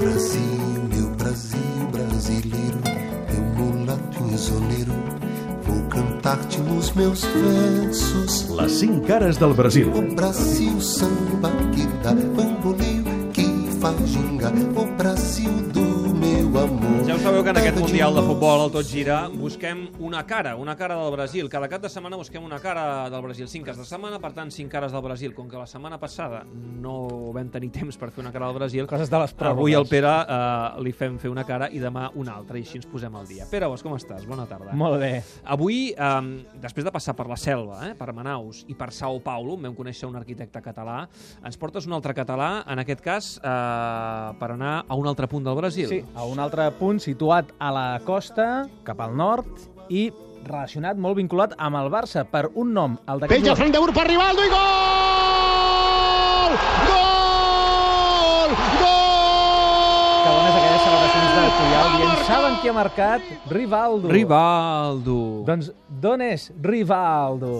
Brasil, meu Brasil brasileiro, meu mulato insoleiro, vou cantar-te nos meus versos. Les cinc cares del Brasil. O Brasil samba que dá bamboleo, que fa ginga, o Brasil do. Ja ho sabeu que en aquest Mundial de Futbol, al Tot Gira, busquem una cara, una cara del Brasil. Cada cap de setmana busquem una cara del Brasil. Cinc cares de setmana, per tant, cinc cares del Brasil. Com que la setmana passada no vam tenir temps per fer una cara del Brasil, Coses de les pròrrogues. avui al Pere eh, li fem fer una cara i demà una altra, i així ens posem al dia. Pere, com estàs? Bona tarda. Molt bé. Avui, eh, després de passar per la Selva, eh, per Manaus i per Sao Paulo, vam conèixer un arquitecte català, ens portes un altre català, en aquest cas, eh, per anar a un altre punt del Brasil. Sí, a un altre punt situat a la costa, cap al nord, i relacionat, molt vinculat amb el Barça, per un nom, el d'aquest Pella jugador. frente a Ur per Rivaldo i gol! Gol! Gol! que dones aquelles celebracions de Puyol dient saben qui ha marcat? Rivaldo. Rivaldo. Doncs d'on és Rivaldo?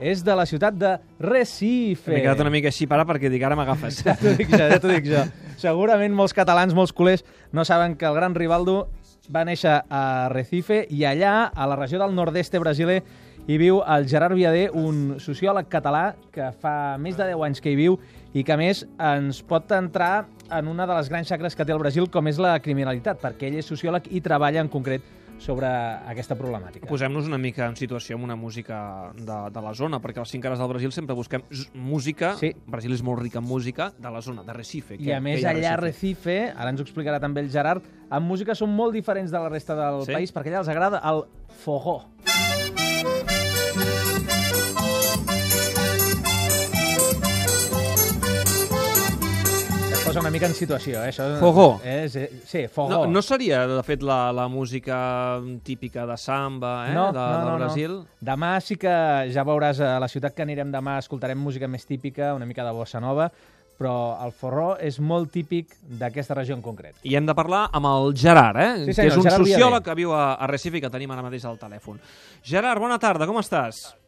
És de la ciutat de Recife. M'he quedat una mica així, para, perquè dic, ara m'agafes. Ja t'ho dic jo, ja t'ho dic jo. Segurament molts catalans, molts culers, no saben que el gran Rivaldo va néixer a Recife i allà, a la regió del nord-est brasiler, hi viu el Gerard Viader, un sociòleg català que fa més de 10 anys que hi viu i que, més, ens pot entrar en una de les grans xacres que té el Brasil, com és la criminalitat, perquè ell és sociòleg i treballa en concret sobre aquesta problemàtica. Posem-nos una mica en situació amb una música de, de la zona, perquè a les cinc cares del Brasil sempre busquem música. Sí. Brasil és molt ric en música de la zona, de Recife. I a més, allà a Recife, ara ens ho explicarà també el Gerard, amb música són molt diferents de la resta del Sí? país, perquè allà els agrada el fogó. Es posa una mica en situació, eh? Això Fogó. És, eh, sí, fogó. No, no seria, de fet, la, la música típica de samba, eh? No, de, no, no, del Brasil? No. Demà sí que ja veuràs a la ciutat que anirem demà, escoltarem música més típica, una mica de bossa nova, però el forró és molt típic d'aquesta regió en concret. I hem de parlar amb el Gerard, eh? Sí, que senyor, és un Gerard sociòleg que viu a, a Recife i que tenim ara mateix al telèfon. Gerard, bona tarda, com estàs? Bona tarda.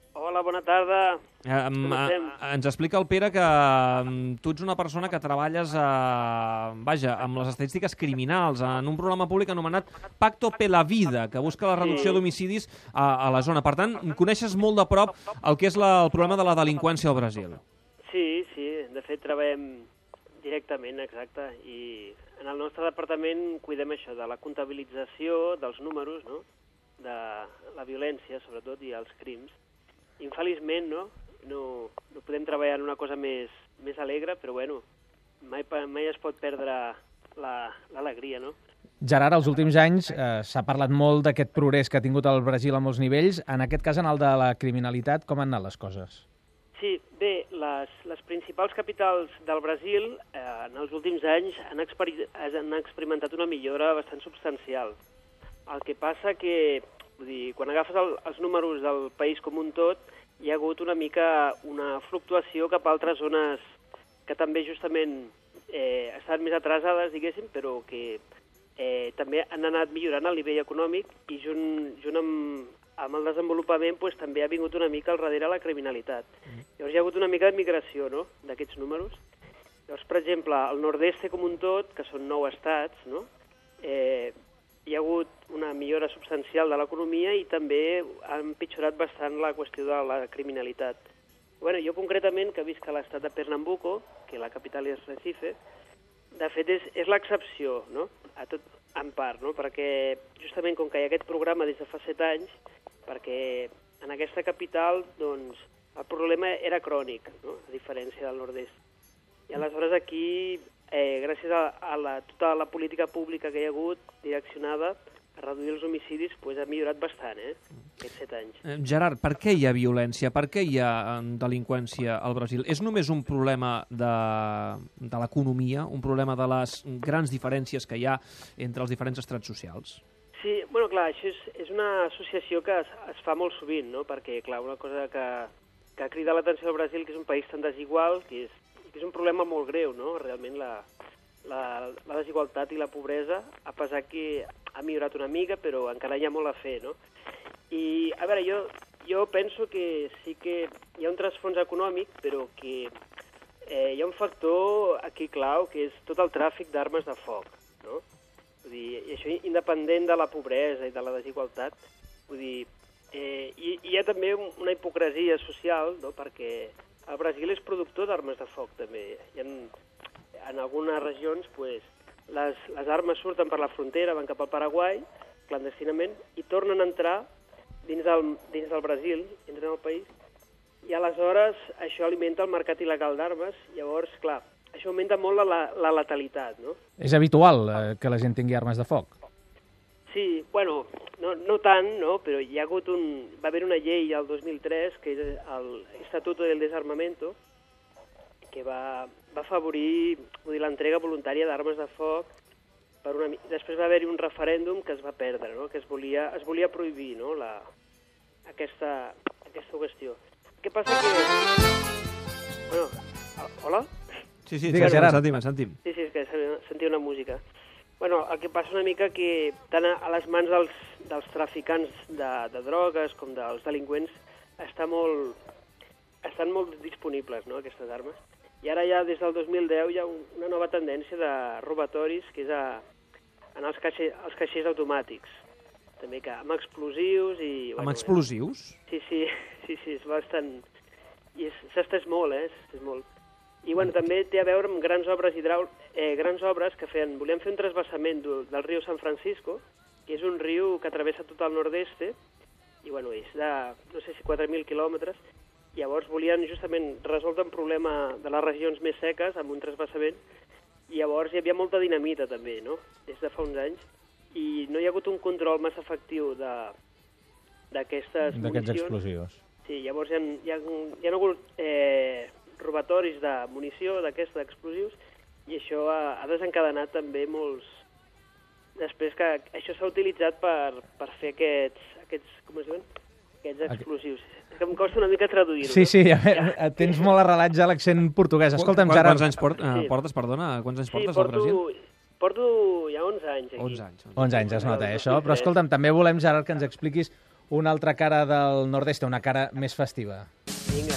Eh, em, Com estem? eh, ens explica el Pere que em, tu ets una persona que treballes a, vaja, amb les estadístiques criminals en un programa públic anomenat Pacto per la Vida, que busca la reducció Sí. d'homicidis a, a la zona. Per tant, coneixes molt de prop el que és la, el problema de la delinqüència al Brasil. Sí, sí, de fet treballem directament, exacte, i en el nostre departament cuidem això, de la comptabilització dels números, no?, de la violència, sobretot, i els crims. Infeliçment, no?, no, no podem treballar en una cosa més, més alegre, però bueno, mai, mai es pot perdre la- l'alegria, no? Gerard, els últims anys eh, s'ha parlat molt d'aquest progrés que ha tingut el Brasil a molts nivells. En aquest cas, en el de la criminalitat, com han anat les coses? Sí, bé, les, les principals capitals del Brasil eh, en els últims anys han, experi han experimentat una millora bastant substancial. El que passa que, vull dir, quan agafes el, els números del país com un tot, hi ha hagut una mica una fluctuació cap a altres zones que també justament eh, estan més atrasades, diguéssim, però que eh, també han anat millorant el nivell econòmic i junt, junt amb, amb el desenvolupament pues, també ha vingut una mica al darrere la criminalitat. Llavors hi ha hagut una mica de migració no? d'aquests números. Llavors, per exemple, el nord-est com un tot, que són nou estats, no? eh, hi ha hagut una millora substancial de l'economia i també ha empitjorat bastant la qüestió de la criminalitat. Bueno, jo concretament, que visc a l'estat de Pernambuco, que la capital és Recife, de fet és, és l'excepció, no? A tot, en part, no? Perquè justament com que hi ha aquest programa des de fa set anys, perquè en aquesta capital, doncs, el problema era crònic, no? a diferència del nord-est. I aleshores aquí, eh, gràcies a, a la, tota la política pública que hi ha hagut direccionada reduir els homicidis, pues, ha millorat bastant, eh? Aquests set anys. Eh, Gerard, per què hi ha violència? Per què hi ha delinqüència al Brasil? És només un problema de, de l'economia, un problema de les grans diferències que hi ha entre els diferents estrats socials? Sí, bueno, clar, això és, és una associació que es, es fa molt sovint, no? Perquè, clar, una cosa que, que crida l'atenció al Brasil, que és un país tan desigual, que és, que és un problema molt greu, no? Realment la, la, la desigualtat i la pobresa, a pesar que ha millorat una mica, però encara hi ha molt a fer, no? I, a veure, jo, jo penso que sí que hi ha un trasfons econòmic, però que eh, hi ha un factor aquí clau que és tot el tràfic d'armes de foc, no? Vull dir, i això independent de la pobresa i de la desigualtat, vull dir, eh, i, hi ha també un- una hipocresia social, no?, perquè el Brasil és productor d'armes de foc, també. Hi ha, en algunes regions, pues, les, les armes surten per la frontera, van cap al Paraguai, clandestinament, i tornen a entrar dins del, dins del Brasil, entren al país, i aleshores això alimenta el mercat il·legal d'armes, llavors, clar, això augmenta molt la, la, la letalitat, no? És habitual eh, que la gent tingui armes de foc. Sí, bueno, no, no tant, no? però hi ha hagut un... va haver una llei al 2003, que és l'Estatuto del Desarmamento, que va, va afavorir l'entrega voluntària d'armes de foc per una... Després va haver-hi un referèndum que es va perdre, no? que es volia, es volia prohibir no? la, aquesta, aquesta qüestió. Què passa que... Bueno, hola? Sí, sí, Digues, Gerard. sentim, sentim. Sí, sí, és que se- sentia una música. Bueno, el que passa una mica que tant a, a les mans dels, dels traficants de, de drogues com dels delinqüents està molt, estan molt disponibles, no?, aquestes armes. I ara ja, des del 2010, hi ha un, una nova tendència de robatoris, que és a, en els, caixer, els caixers automàtics. També que amb explosius i... Amb explosius? Sí, sí, sí, sí, és bastant... I s'ha estès molt, eh? S'ha molt. I bueno, també té a veure amb grans obres hidràul... eh, grans obres que feien... Volien fer un trasbassament del, del riu San Francisco, que és un riu que travessa tot el nord-est, i bueno, és de, no sé si 4.000 quilòmetres, llavors volien justament resoldre un problema de les regions més seques amb un trasbassament, i llavors hi havia molta dinamita també, no?, des de fa uns anys, i no hi ha hagut un control massa efectiu d'aquestes D'aquests municions. explosius. Sí, llavors hi ha, hi ha, hi ha hagut eh, robatoris de munició d'aquests d'explosius i això ha, ha desencadenat també molts... Després que això s'ha utilitzat per, per fer aquests, aquests, com es diuen? Aquests explosius. És que em costa una mica traduir-ho. Sí, sí, a veure, tens molt arrelat ja l'accent portuguès. Escolta'm, Quan- Gerard, Quants anys port, eh, Sí. portes, perdona? Quants anys Sí, portes porto, al Brasil? porto ja 11 anys aquí. 11 anys. 11 anys es nota, eh, això. Però escolta'm, també volem, Gerard, que ens expliquis una altra cara del nord-est, una cara més festiva. Vinga.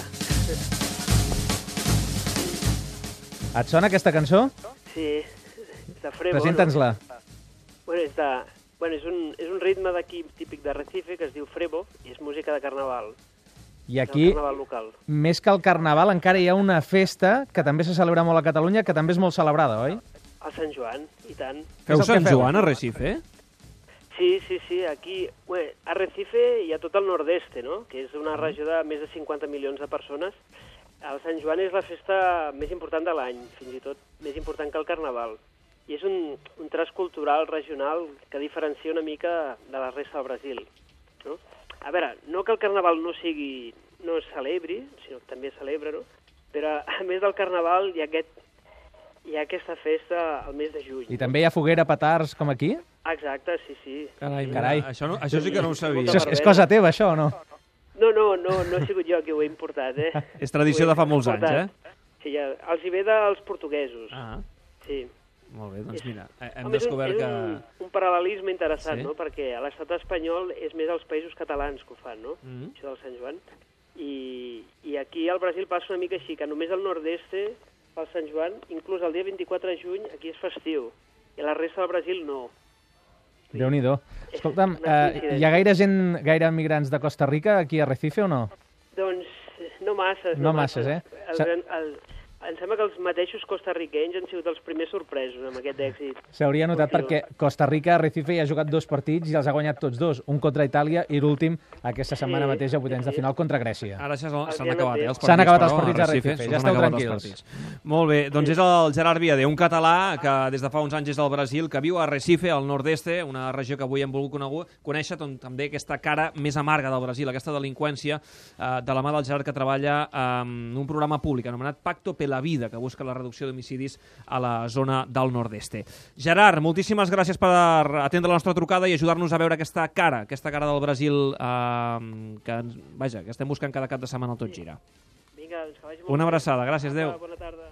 Et sona aquesta cançó? Sí, és de Frevo. Presenta'ns-la. No? Bueno, és, de, bueno, és, un, és un ritme d'aquí típic de Recife que es diu Frevo i és música de carnaval. I aquí, més que el Carnaval, encara hi ha una festa que també se celebra molt a Catalunya, que també és molt celebrada, oi? El Sant Joan, i tant. Feu Sant feu. Joan a Recife? Sí, sí, sí, aquí... Bé, a Recife hi ha tot el nord-est, no?, que és una regió de més de 50 milions de persones. El Sant Joan és la festa més important de l'any, fins i tot més important que el Carnaval. I és un, un tras cultural regional que diferencia una mica de la resta del Brasil. No? A veure, no que el Carnaval no sigui no es celebri, sinó que també es celebra, no? però a més del Carnaval hi ha, aquest, hi ha aquesta festa al mes de juny. I també hi ha foguera, petards, com aquí? Exacte, sí, sí. Carai, Carai. Això, no, això sí que no ho sabia. Això és, és cosa teva, això, o no? No, no, no, no he sigut jo qui ho he importat, eh? És tradició de fa molts anys, importat. Sí, ja, els hi ve dels portuguesos, Ah, sí. molt bé, doncs mira, eh, hem Home, és un- descobert és que... un, un paral·lelisme interessant, Sí. no? Perquè a l'estat espanyol és més els països catalans que ho fan, no? Mm. Això del Sant Joan. I, I aquí al Brasil passa una mica així, que només al nord-est fa el Sant Joan, inclús el dia 24 de juny aquí és festiu, i a la resta del Brasil no. Déu-n'hi-do. Escolta'm, Una eh, hi ha gaire gent, gaire migrants de Costa Rica aquí a Recife o no? Doncs no masses. No masses, eh? El, el, el, em sembla que els mateixos costarriquenys han sigut els primers sorpresos amb aquest èxit. S'hauria notat perquè Costa Rica, Recife, hi ha jugat dos partits i els ha guanyat tots dos. Un contra Itàlia i l'últim aquesta setmana Sí, mateix a vuitens de sí. final contra Grècia. Ara ja s'han acabat, eh, els partits. S'han acabat els partits a a Recife, se'ls ja esteu tranquils. Molt bé, doncs és el Gerard Viade, un català que des de fa uns anys és del Brasil, que viu a Recife, al nord-est, una regió que avui hem volgut conegut, conèixer doncs, també aquesta cara més amarga del Brasil, aquesta delinqüència eh, de la mà del Gerard que treballa en un programa públic anomenat Pacto per la Vida, que busca la reducció d'homicidis a la zona del nord-est. Gerard, moltíssimes gràcies per atendre la nostra trucada i ajudar-nos a veure aquesta cara, aquesta cara del Brasil eh, que, vaja, que estem buscant cada cap de setmana al Tot Gira. Vinga, doncs que vagi molt Una abraçada, gràcies, adéu. Bona tarda.